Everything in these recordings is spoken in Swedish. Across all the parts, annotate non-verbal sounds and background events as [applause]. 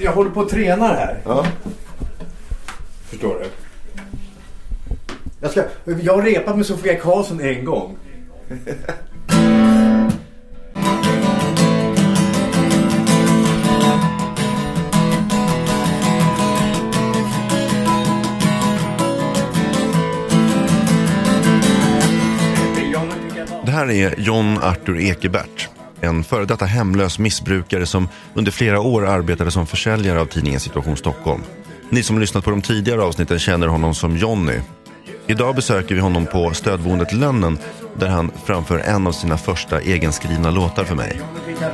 jag håller på att träna här. Ja. Förstår du? Jag, ska, jag har repat med Sofia Karlsson en gång. Det här är John Arthur Ekebert. En före detta hemlös missbrukare som under flera år arbetade som försäljare av tidningen Situation Stockholm. Ni som lyssnat på de tidigare avsnitten känner honom som Jonny. Idag besöker vi honom på stödboendet Lönnen där han framför en av sina första egenskrivna låtar för mig. Titta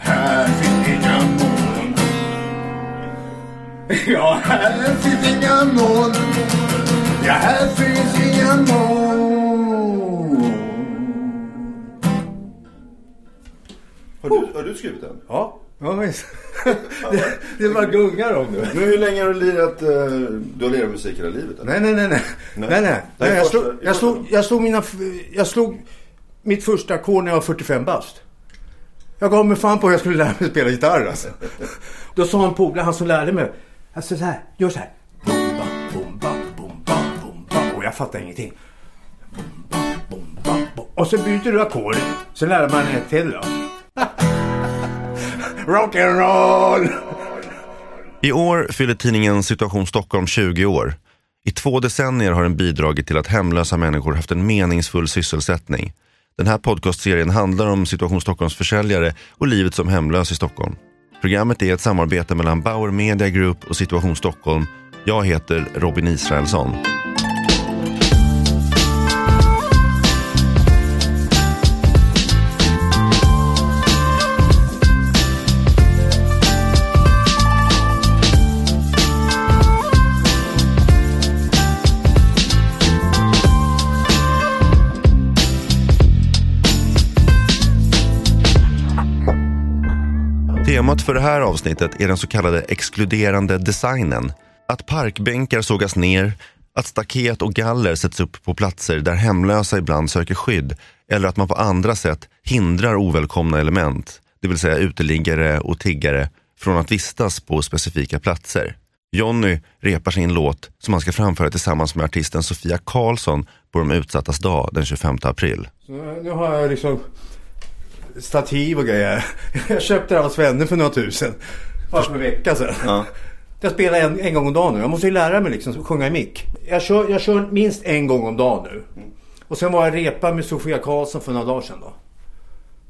här finns [laughs] Ja, här finns inga moln. Ja, här finns inga moln. Har du, har du skrivit den? Ja, ja visst. [laughs] det, det bara gungar om nu. Men hur länge har du lirat, eh, du har lirat musik hela livet? Eller? Nej, nej, nej, nej. Nej. nej, nej. Det är nej jag, första- slog, det är jag, första slog, gången. jag, slog mina, jag slog mitt första ackord när jag var 45 bast. Jag gav mig fan på att jag skulle lära mig spela gitarr alltså. [laughs] Då sa en polare, han som lärde mig. Alltså så här, gör så här. Bomba, bomba, bomba, bomba. Och jag fattar ingenting. Bomba, bomba, bomba. Och så byter du ackord. Så lär man ett till då. [laughs] Rock'n'roll! I år fyller tidningen Situation Stockholm 20 år. I två decennier har den bidragit till att hemlösa människor haft en meningsfull sysselsättning. Den här podcastserien handlar om Situation Stockholms försäljare och livet som hemlös i Stockholm. Programmet är ett samarbete mellan Bauer Media Group och Situation Stockholm. Jag heter Robin Israelsson. Temat för det här avsnittet är den så kallade exkluderande designen. Att parkbänkar sågas ner, att staket och galler sätts upp på platser där hemlösa ibland söker skydd eller att man på andra sätt hindrar ovälkomna element, det vill säga uteliggare och tiggare, från att vistas på specifika platser. Jonny repar sin låt som han ska framföra tillsammans med artisten Sofia Karlsson på de utsattas dag den 25 april. Så nu har jag liksom stativ och grejer. [laughs] Jag köpte det av Svenne för några tusen. Bara för en vecka sedan. Ja. Jag spelar en, en gång om dagen nu. Jag måste ju lära mig liksom att sjunga i mick. Jag kör, jag kör minst en gång om dagen nu. Och sen var jag repa med Sofia Karlsson för några dagar sedan då.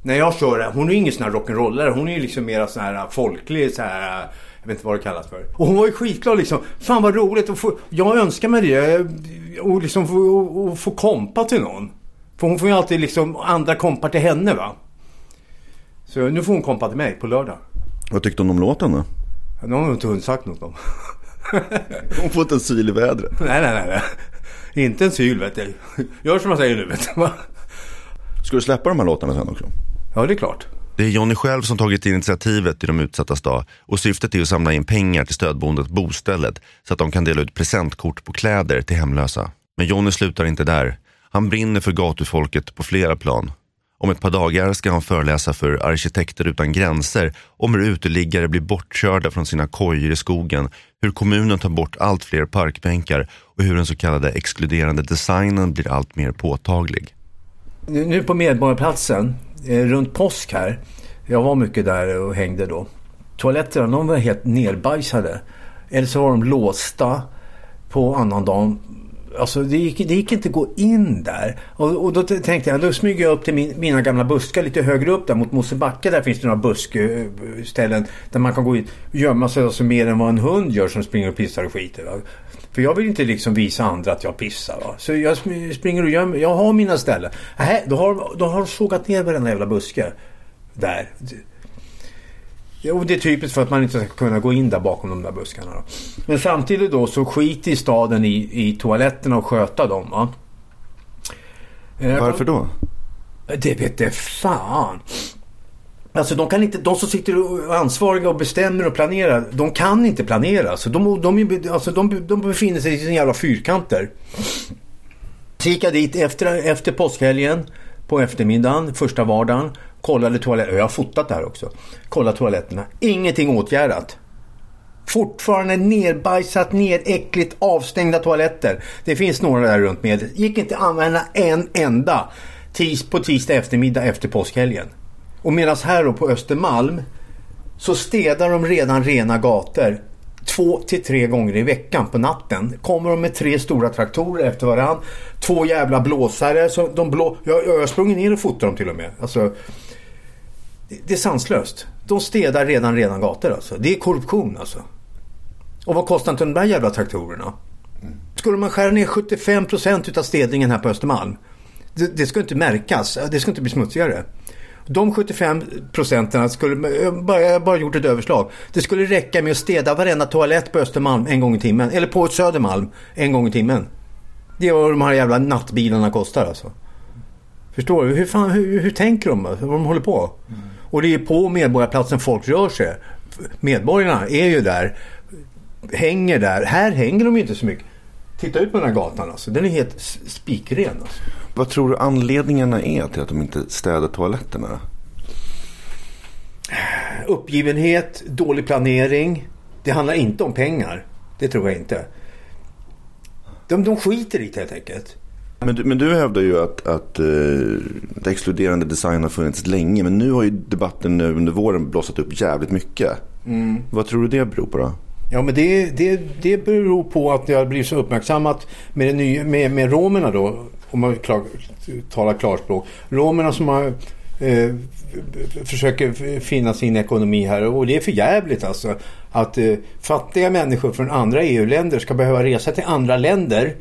När jag kör det, hon är ju ingen sån här rock'n'rollare. Hon är ju liksom mer sån här folklig så här. Jag vet inte vad det kallas för. Och hon var ju skitglad liksom. Fan vad roligt att få, jag önskar mig det. Och liksom få, och, och få kompa till någon. För hon får ju alltid liksom andra kompar till henne va. Så nu får hon kompa till mig på lördag. Vad tyckte hon om låten då? Nu har hon inte hunnit sagt något om. [laughs] Hon får inte en syl i vädret. nej, nej, nej, nej. Inte en syl vet du. Gör som jag säger nu vet du. Ska du släppa de här låtarna sen också? Ja, det är klart. Det är Jonny själv som tagit initiativet till de utsattas dag och syftet är att samla in pengar till stödboendet Bostället så att de kan dela ut presentkort på kläder till hemlösa. Men Jonny slutar inte där. Han brinner för gatufolket på flera plan. Om ett par dagar ska han föreläsa för Arkitekter utan gränser om hur uteliggare blir bortkörda från sina kojor i skogen, hur kommunen tar bort allt fler parkbänkar och hur den så kallade exkluderande designen blir allt mer påtaglig. Nu nu på Medborgarplatsen, eh, runt påsk här. Jag var mycket där och hängde då. Toaletterna, de var helt nerbajsade. Eller så var de låsta på annan dag. Alltså det gick, det gick inte att gå in där. Och, och då tänkte jag, då smyger jag upp till min, mina gamla buskar lite högre upp där mot Mosebacke. Där finns det några buskställen där man kan gå in och gömma sig alltså mer än vad en hund gör som springer och pissar och skiter. Va? För jag vill inte liksom visa andra att jag pissar. Va? Så jag springer och gömmer Jag har mina ställen. Nej, då har, då har de sågat ner varenda jävla buske. Där. Jo, det är typiskt för att man inte ska kunna gå in där bakom de där buskarna. Då. Men samtidigt då så skit i staden i, i toaletterna och sköta dem. Va? Eh, Varför då? Det vet det fan. Alltså de, kan inte, de som sitter ansvariga och bestämmer och planerar, de kan inte planera. Så de, de, alltså de, de befinner sig i sina jävla fyrkanter. Så gick jag dit efter, efter påskhelgen på eftermiddagen, första vardagen. Kollade toaletterna. Jag har fotat det här också. Kollade toaletterna. Ingenting åtgärdat. Fortfarande nerbajsat, neräckligt, avstängda toaletter. Det finns några där runt med. Gick inte att använda en enda tis på tisdag eftermiddag efter påskhelgen. Och medan här då på Östermalm så städar de redan rena gator två till tre gånger i veckan på natten. Kommer de med tre stora traktorer efter varann. Två jävla blåsare. Så de blå... jag, jag har sprungit ner och fotat dem till och med. Alltså, det är sanslöst. De städar redan redan gator alltså. Det är korruption alltså. Och vad kostar inte de där jävla traktorerna? Skulle man skära ner 75 procent av städningen här på Östermalm. Det, det ska inte märkas. Det ska inte bli smutsigare. De 75 procenten skulle, jag har bara gjort ett överslag. Det skulle räcka med att städa varenda toalett på Östermalm en gång i timmen. Eller på Södermalm en gång i timmen. Det är vad de här jävla nattbilarna kostar alltså. Förstår du? Hur, fan, hur, hur tänker de? Vad de håller på? Mm. Och det är på Medborgarplatsen folk rör sig. Medborgarna är ju där. Hänger där. Här hänger de ju inte så mycket. Titta ut på den här gatan alltså. Den är helt spikren. Alltså. Vad tror du anledningarna är till att de inte städar toaletterna? Uppgivenhet, dålig planering. Det handlar inte om pengar. Det tror jag inte. De, de skiter i det helt enkelt. Men du, men du hävdar ju att, att uh, exkluderande design har funnits länge. Men nu har ju debatten nu under våren blossat upp jävligt mycket. Mm. Vad tror du det beror på då? Ja men det, det, det beror på att det har blivit så uppmärksammat med, det nya, med, med romerna då om man klar, talar klarspråk. Romerna som har, eh, försöker finna sin ekonomi här och det är för jävligt alltså. Att eh, fattiga människor från andra EU-länder ska behöva resa till andra länder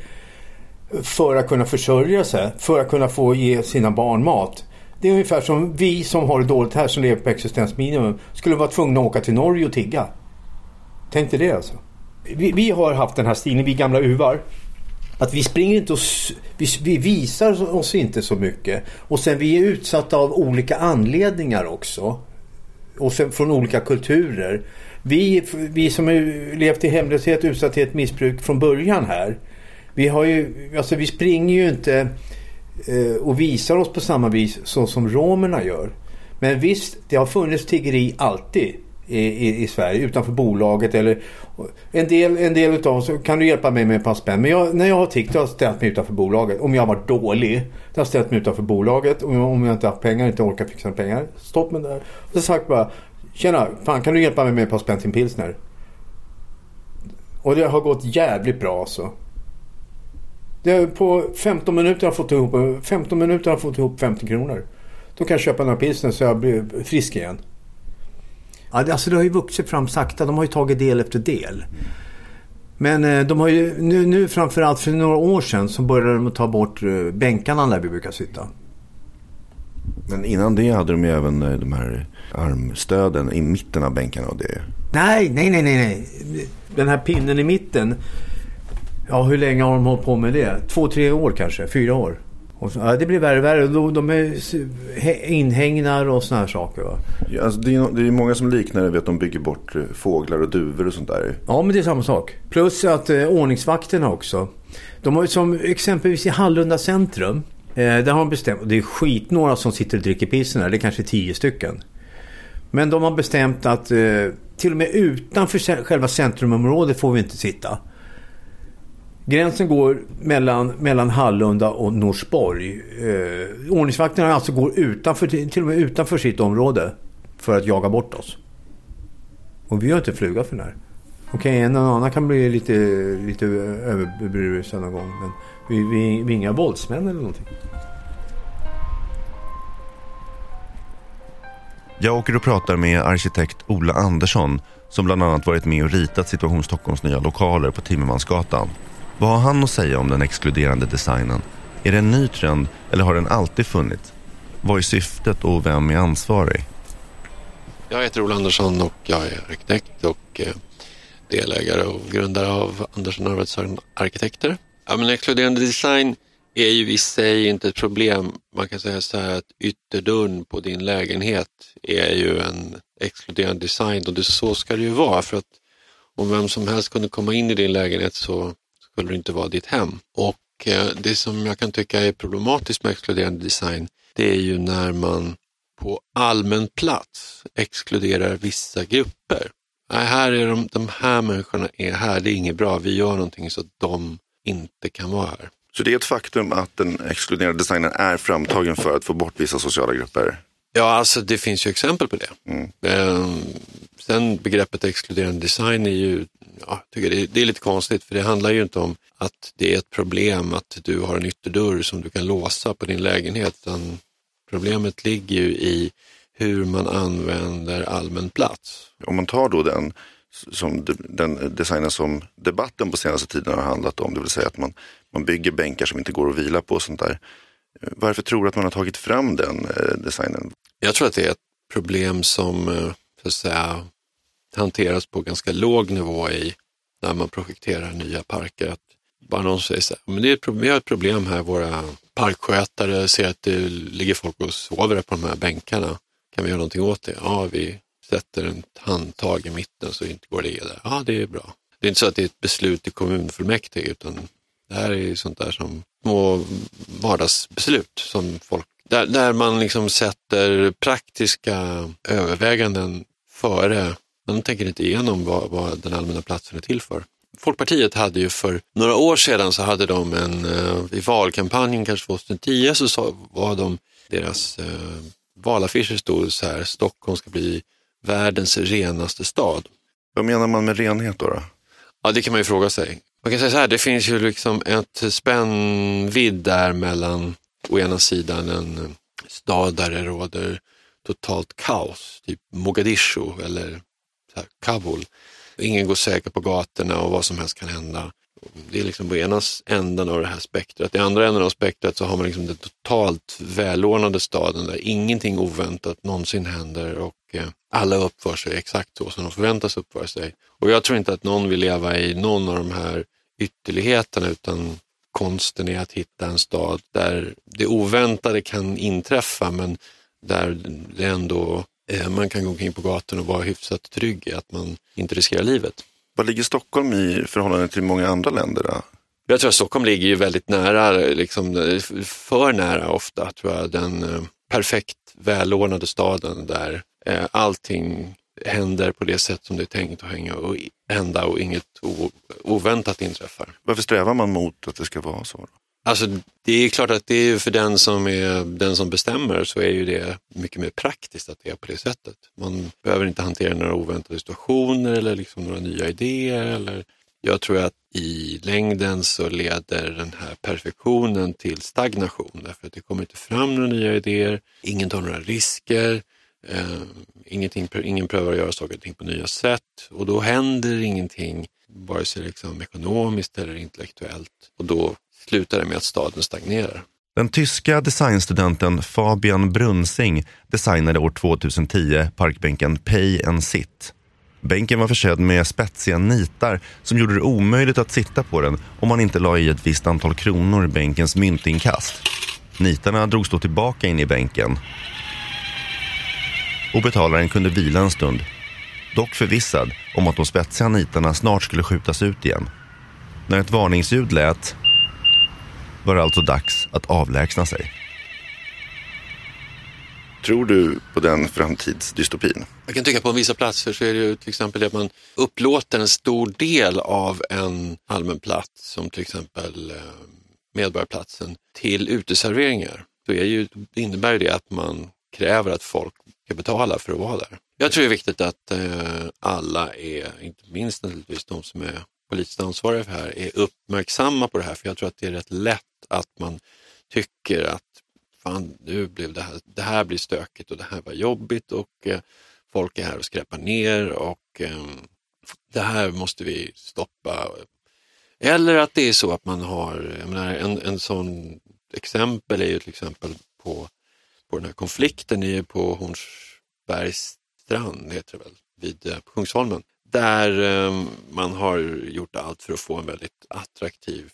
för att kunna försörja sig, för att kunna få ge sina barn mat. Det är ungefär som vi som har det dåligt här som lever på existensminimum skulle vara tvungna att åka till Norge och tigga. Tänk dig det alltså. Vi, vi har haft den här stilen, vi gamla uvar. Att vi springer inte och vi, vi, visar oss inte så mycket. Och sen vi är utsatta av olika anledningar också. Och sen från olika kulturer. Vi, vi som har levt i hemlöshet, utsatthet, missbruk från början här. Vi, har ju, alltså vi springer ju inte eh, och visar oss på samma vis så som romerna gör. Men visst, det har funnits tiggeri alltid i, i, i, Sverige utanför bolaget. Eller, en del, en del utav oss, kan du hjälpa mig med ett par spänn? Men jag, när jag har tiggt har jag ställt mig utanför bolaget. Om jag har varit dålig. Jag har ställt mig utanför bolaget. Om jag, om jag inte haft pengar, inte orkat fixa pengar. Stopp med det där. Och så sagt bara. Tjena, fan kan du hjälpa mig med ett par spänn till en pilsner? Och det har gått jävligt bra alltså. Det på 15 minuter har jag fått ihop, 15 minuter har jag fått ihop 50 kronor. Då kan jag köpa några pilsner så jag blir frisk igen. Ja, alltså det har ju vuxit fram sakta. De har ju tagit del efter del. Men eh, de har ju nu, nu framförallt för några år sedan så började de ta bort eh, bänkarna där vi brukar sitta. Men innan det hade de ju även eh, de här armstöden i mitten av bänkarna och det. Nej, nej, nej, nej. Den här pinnen i mitten. Ja, hur länge har de hållit på med det? Två, tre år kanske? Fyra år? Så, ja, det blir värre och värre. De, de är inhägnar och såna här saker. Va? Ja, alltså det, är, det är många som liknar det vid att de bygger bort eh, fåglar och duvor och sånt där. Ja, men det är samma sak. Plus att eh, ordningsvakterna också. De har som exempelvis i Hallunda centrum. Eh, där har de bestämt, och det är skit några som sitter och dricker pissen där. Det är kanske tio stycken. Men de har bestämt att eh, till och med utanför själva centrumområdet får vi inte sitta. Gränsen går mellan, mellan Hallunda och Norsborg. Eh, ordningsvakterna alltså går utanför, till och med utanför sitt område för att jaga bort oss. Och vi har inte fluga för det här. Okej, okay, en och annan kan bli lite, lite överberusad någon gång. Men vi, vi, vi är inga våldsmän eller någonting. Jag åker och pratar med arkitekt Ola Andersson som bland annat varit med och ritat Situation Stockholms nya lokaler på Timmermansgatan. Vad har han att säga om den exkluderande designen? Är det en ny trend eller har den alltid funnits? Vad är syftet och vem är ansvarig? Jag heter Ola Andersson och jag är arkitekt och eh, delägare och grundare av Andersson Arvidsson Arkitekter. Ja, men exkluderande design är ju i sig inte ett problem. Man kan säga så här att ytterdörren på din lägenhet är ju en exkluderande design och det, så ska det ju vara för att om vem som helst kunde komma in i din lägenhet så skulle det inte vara ditt hem. Och eh, det som jag kan tycka är problematiskt med exkluderande design det är ju när man på allmän plats exkluderar vissa grupper. Nej, här är de, de här människorna är här, det är inget bra, vi gör någonting så att de inte kan vara här. Så det är ett faktum att den exkluderande designen är framtagen för att få bort vissa sociala grupper? Ja, alltså det finns ju exempel på det. Mm. Eh, sen begreppet exkluderande design är ju, ja, tycker det, är, det är lite konstigt för det handlar ju inte om att det är ett problem att du har en ytterdörr som du kan låsa på din lägenhet. Utan problemet ligger ju i hur man använder allmän plats. Om man tar då den, som den designen som debatten på senaste tiden har handlat om, det vill säga att man, man bygger bänkar som inte går att vila på och sånt där. Varför tror du att man har tagit fram den eh, designen? Jag tror att det är ett problem som eh, så att säga, hanteras på ganska låg nivå i när man projekterar nya parker. Att bara någon säger så här, men det är ett problem, vi har ett problem här, våra parkskötare ser att det ligger folk och sover på de här bänkarna. Kan vi göra någonting åt det? Ja, vi sätter ett handtag i mitten så inte går det där. Ja, det är bra. Det är inte så att det är ett beslut i kommunfullmäktige utan det här är sånt där som små vardagsbeslut som folk, där, där man liksom sätter praktiska överväganden före. Man tänker inte igenom vad, vad den allmänna platsen är till för. Folkpartiet hade ju för några år sedan så hade de en, uh, i valkampanjen kanske 2010 så var de, deras uh, valaffischer stod så här, Stockholm ska bli världens renaste stad. Vad menar man med renhet då? då? Ja, det kan man ju fråga sig. Man kan säga så här, det finns ju liksom ett spännvidd där mellan å ena sidan en eh, stad där det råder totalt kaos, typ Mogadishu eller Kabul. Ingen går säker på gatorna och vad som helst kan hända. Det är liksom på ena änden av det här spektrat. I andra änden av spektrat så har man liksom den totalt välordnade staden där ingenting oväntat någonsin händer och eh, alla uppför sig exakt så som de förväntas uppföra sig. Och jag tror inte att någon vill leva i någon av de här ytterligheterna utan konsten är att hitta en stad där det oväntade kan inträffa men där det ändå eh, man kan gå omkring på gatan och vara hyfsat trygg i att man inte riskerar livet. Vad ligger Stockholm i förhållande till många andra länder? Då? Jag tror att Stockholm ligger ju väldigt nära, liksom, för nära ofta, tror jag, den eh, perfekt välordnade staden där eh, allting händer på det sätt som det är tänkt att hänga och hända och inget oväntat inträffar. Varför strävar man mot att det ska vara så? Alltså, det är klart att det är för den som, är, den som bestämmer så är ju det mycket mer praktiskt att det är på det sättet. Man behöver inte hantera några oväntade situationer eller liksom några nya idéer. Eller... Jag tror att i längden så leder den här perfektionen till stagnation därför att det kommer inte fram några nya idéer, ingen tar några risker, eh, ingenting, ingen prövar att göra saker och ting på nya sätt och då händer ingenting vare sig liksom ekonomiskt eller intellektuellt och då slutar det med att staden stagnerar. Den tyska designstudenten Fabian Brunsing designade år 2010 parkbänken Pay and Sit. Bänken var försedd med spetsiga nitar som gjorde det omöjligt att sitta på den om man inte la i ett visst antal kronor i bänkens myntinkast. Nitarna drogs då tillbaka in i bänken och betalaren kunde vila en stund. Dock förvissad om att de spetsiga nitarna snart skulle skjutas ut igen. När ett varningsljud lät var det alltså dags att avlägsna sig. Tror du på den framtidsdystopin? Jag kan tycka på vissa platser så är det ju till exempel att man upplåter en stor del av en allmän plats som till exempel eh, Medborgarplatsen till uteserveringar. Då är ju, det innebär det att man kräver att folk ska betala för att vara där. Jag tror det är viktigt att eh, alla är, inte minst naturligtvis de som är politiskt ansvariga för det här, är uppmärksamma på det här. För jag tror att det är rätt lätt att man tycker att fan, nu blev det här, det här blir stökigt och det här var jobbigt och eh, folk är här och skräpar ner och eh, det här måste vi stoppa. Eller att det är så att man har, jag menar, en, en sån exempel är ju till exempel på, på den här konflikten är på Hornsbergs strand, heter det väl, vid eh, Kungsholmen. Där eh, man har gjort allt för att få en väldigt attraktiv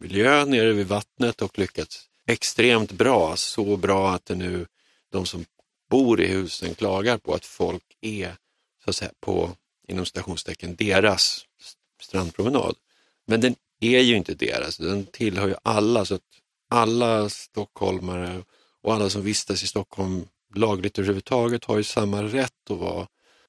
miljö nere vid vattnet och lyckats extremt bra. Så bra att det nu, de som bor i husen klagar på att folk är så att säga, på inom citationstecken deras strandpromenad. Men den är ju inte deras, den tillhör ju alla. så att Alla stockholmare och alla som vistas i Stockholm lagligt överhuvudtaget har ju samma rätt att vara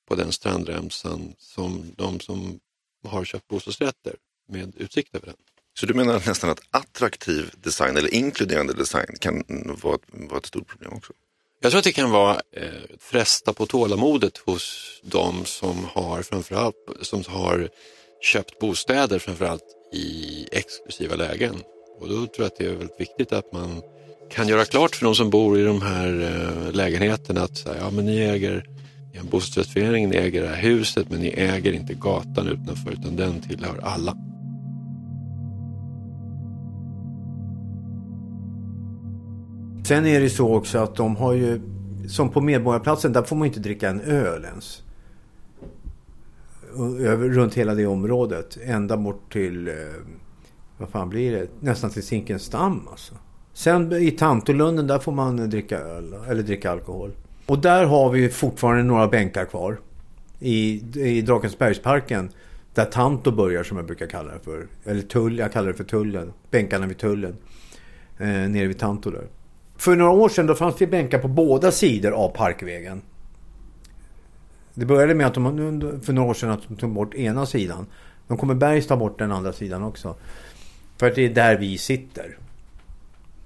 på den strandremsan som de som har köpt bostadsrätter med utsikt över den. Så du menar nästan att attraktiv design eller inkluderande design kan vara ett, vara ett stort problem också? Jag tror att det kan vara eh, fresta på tålamodet hos de som har framförallt som har köpt bostäder framförallt i exklusiva lägen. Och då tror jag att det är väldigt viktigt att man kan göra klart för de som bor i de här eh, lägenheterna att så ja, men ni äger en bostadsrättsförening, ni äger det här huset men ni äger inte gatan utanför utan den tillhör alla. Sen är det så också att de har ju, som på Medborgarplatsen, där får man inte dricka en öl ens. Över, runt hela det området. Ända bort till, eh, vad fan blir det? Nästan till Zinkensdamm alltså. Sen i Tantolunden, där får man dricka öl, eller dricka alkohol. Och där har vi fortfarande några bänkar kvar. I, i Drakensbergsparken. Där Tanto börjar som jag brukar kalla det för. Eller tull, jag kallar det för tullen. Bänkarna vid tullen. Eh, nere vid Tanto där. För några år sedan då fanns det bänkar på båda sidor av Parkvägen. Det började med att de för några år sedan att de tog bort ena sidan. De kommer bergs ta bort den andra sidan också. För att det är där vi sitter.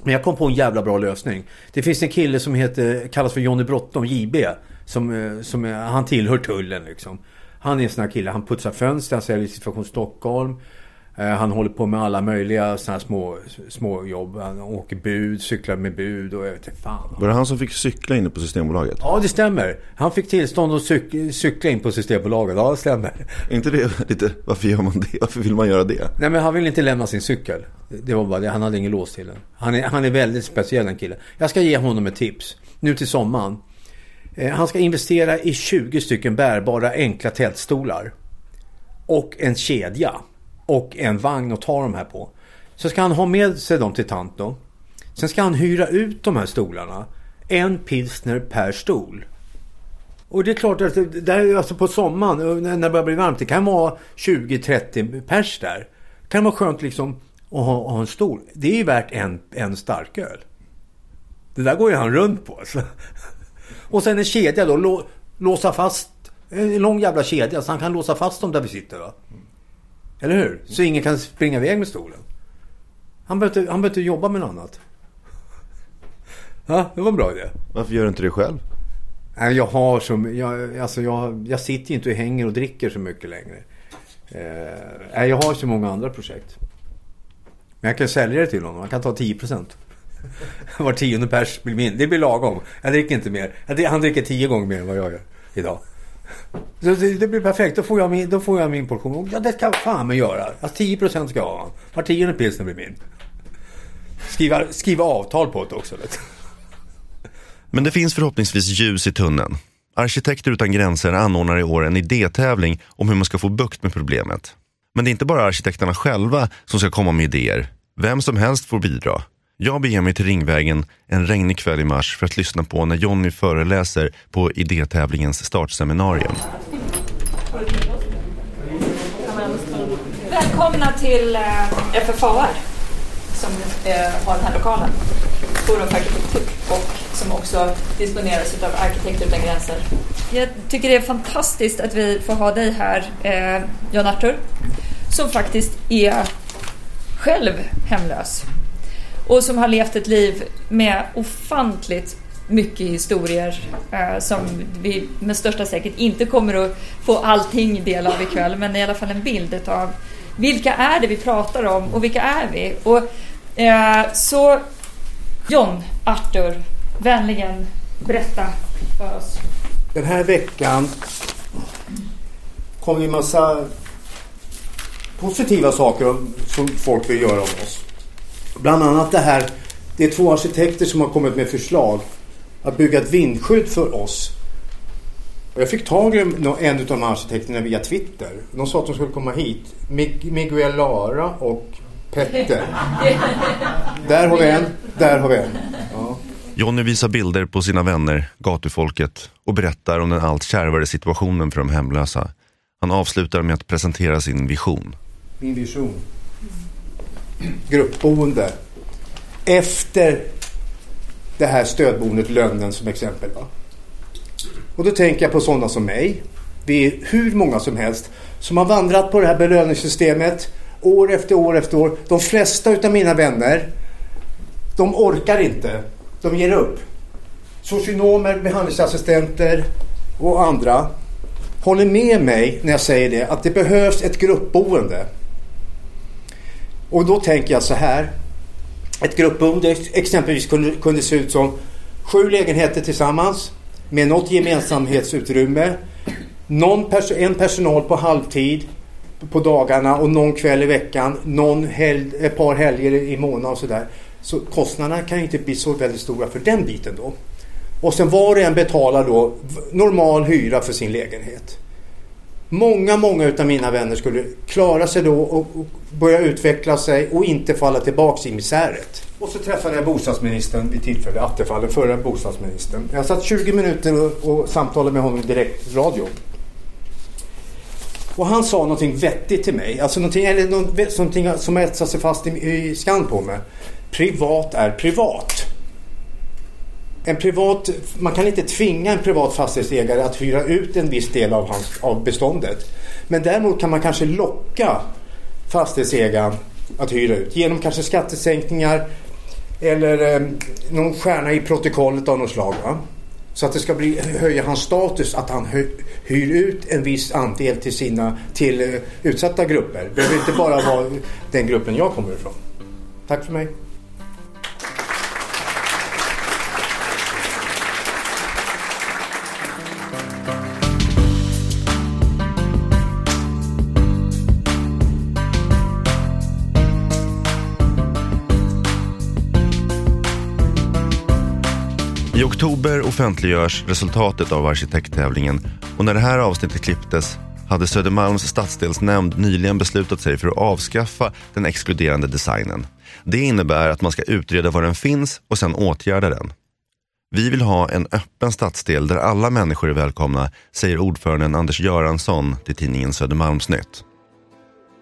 Men jag kom på en jävla bra lösning. Det finns en kille som heter, kallas för Johnny Bråttom, JB. Som, eh, som eh, han tillhör tullen liksom. Han är en sån här kille, han putsar fönster, han säljer Situation Stockholm. Eh, han håller på med alla möjliga såna små, små jobb. Han åker bud, cyklar med bud och jag vet inte fan. Var det han som fick cykla inne på Systembolaget? Ja, det stämmer. Han fick tillstånd att cyk cykla in på Systembolaget. Ja, det stämmer. Är inte det lite, varför gör man det? Varför vill man göra det? Nej, men han vill inte lämna sin cykel. Det var bara det. Han hade ingen lås till den. Han är, han är väldigt speciell den killen. Jag ska ge honom ett tips. Nu till sommaren. Eh, han ska investera i 20 stycken bärbara enkla tältstolar. Och en kedja och en vagn att ta de här på. Så ska han ha med sig dem till Tanto. Sen ska han hyra ut de här stolarna. En pilsner per stol. Och det är klart att det där, alltså på sommaren när det börjar bli varmt. Det kan vara 20-30 pers där. Det kan vara skönt liksom att ha, ha en stol. Det är ju värt en, en starköl. Det där går ju han runt på. Alltså. Och sen en kedja då. Lå, låsa fast. En lång jävla kedja så han kan låsa fast dem där vi sitter. Va? Eller hur? Så ingen kan springa iväg med stolen. Han behöver han inte jobba med något annat. Ja, det var en bra idé. Varför gör du inte det själv? Nej, jag har som, jag, alltså jag, jag sitter ju inte och hänger och dricker så mycket längre. Eh, jag har så många andra projekt. Men jag kan sälja det till honom. Han kan ta 10 procent. Var tionde pers blir min. Det blir lagom. Jag dricker inte mer. Han dricker tio gånger mer än vad jag gör idag. Det, det, blir perfekt. Då får, jag min, då får jag min portion. Ja, det ska jag fan med göra. Alltså 10 procent ska jag ha. Var tionde pilsner blir min. Skriva, skriva avtal på det också. Vet. Men det finns förhoppningsvis ljus i tunneln. Arkitekter utan gränser anordnar i år en idétävling om hur man ska få bukt med problemet. Men det är inte bara arkitekterna själva som ska komma med idéer. Vem som helst får bidra. Jag beger mig till Ringvägen en regnig kväll i mars för att lyssna på när Jonny föreläser på idétävlingens startseminarium. Välkomna till eh, FFAR som eh, har den här lokalen, Forum för arkitektur, och som också disponeras av Arkitekter utan gränser. Jag tycker det är fantastiskt att vi får ha dig här, eh, Jan Arthur, som faktiskt är själv hemlös och som har levt ett liv med ofantligt mycket historier eh, som vi med största säkerhet inte kommer att få allting del av ikväll, men i alla fall en bild av vilka är det vi pratar om och vilka är vi? Och, eh, så John, Arthur, vänligen berätta för oss. Den här veckan kom det en massa positiva saker som folk vill göra om oss. Bland annat det här. Det är två arkitekter som har kommit med förslag att bygga ett vindskydd för oss. Och jag fick tag i en av de arkitekterna via Twitter. De sa att de skulle komma hit. Miguel Lara och Petter. [laughs] Där har vi en, där har vi en. Ja. Jonny visar bilder på sina vänner, gatufolket och berättar om den allt kärvare situationen för de hemlösa. Han avslutar med att presentera sin vision. Min vision. Gruppboende. Efter det här stödboendet Lönnen som exempel. Va? Och då tänker jag på sådana som mig. Vi är hur många som helst som har vandrat på det här belöningssystemet år efter år efter år. De flesta utav mina vänner, de orkar inte. De ger upp. Socionomer, behandlingsassistenter och andra håller med mig när jag säger det att det behövs ett gruppboende. Och då tänker jag så här. Ett gruppboende exempelvis kunde, kunde se ut som sju lägenheter tillsammans med något gemensamhetsutrymme. Någon pers en personal på halvtid på dagarna och någon kväll i veckan. Någon helg, ett par helger i månaden och sådär. Så kostnaderna kan inte bli så väldigt stora för den biten då. Och sen var och en betalar då normal hyra för sin lägenhet. Många, många utav mina vänner skulle klara sig då och börja utveckla sig och inte falla tillbaks i misäret. Och så träffade jag bostadsministern vid tillfälle, Attefall, den förra bostadsministern. Jag satt 20 minuter och, och samtalade med honom direkt radio. Och han sa någonting vettigt till mig, alltså någonting, eller någonting som etsade sig fast i, i skan på mig. Privat är privat. En privat, man kan inte tvinga en privat fastighetsägare att hyra ut en viss del av, hans, av beståndet. Men däremot kan man kanske locka fastighetsägaren att hyra ut genom kanske skattesänkningar eller eh, någon stjärna i protokollet av något slag. Va? Så att det ska bli, höja hans status att han hyr ut en viss andel till, sina, till eh, utsatta grupper. Det behöver inte bara vara den gruppen jag kommer ifrån. Tack för mig. Oktober offentliggörs resultatet av arkitekttävlingen och när det här avsnittet klipptes hade Södermalms stadsdelsnämnd nyligen beslutat sig för att avskaffa den exkluderande designen. Det innebär att man ska utreda var den finns och sen åtgärda den. Vi vill ha en öppen stadsdel där alla människor är välkomna, säger ordföranden Anders Göransson till tidningen Södermalmsnytt.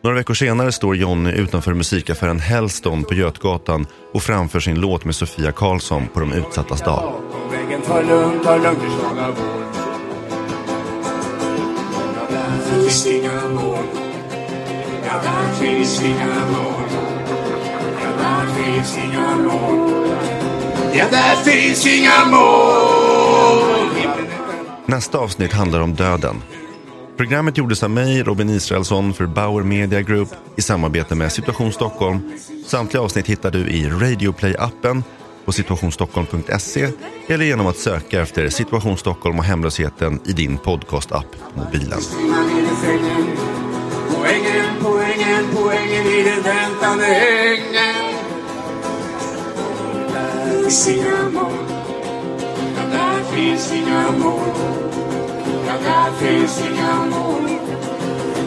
Några veckor senare står Jonny utanför musikaffären Hellston på Götgatan och framför sin låt med Sofia Karlsson på de utsattas dag. Nästa avsnitt handlar om döden. Programmet gjordes av mig, Robin Israelsson, för Bauer Media Group i samarbete med Situation Stockholm. Samtliga avsnitt hittar du i Radioplay-appen på situationstockholm.se eller genom att söka efter Situation Stockholm och hemlösheten i din podcast-app på mobilen. Poängen, poängen, poängen i den väntande ängen. Där finns inga mål. Där finns inga mål. Ja, där finns inga mål.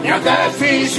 Ja, där finns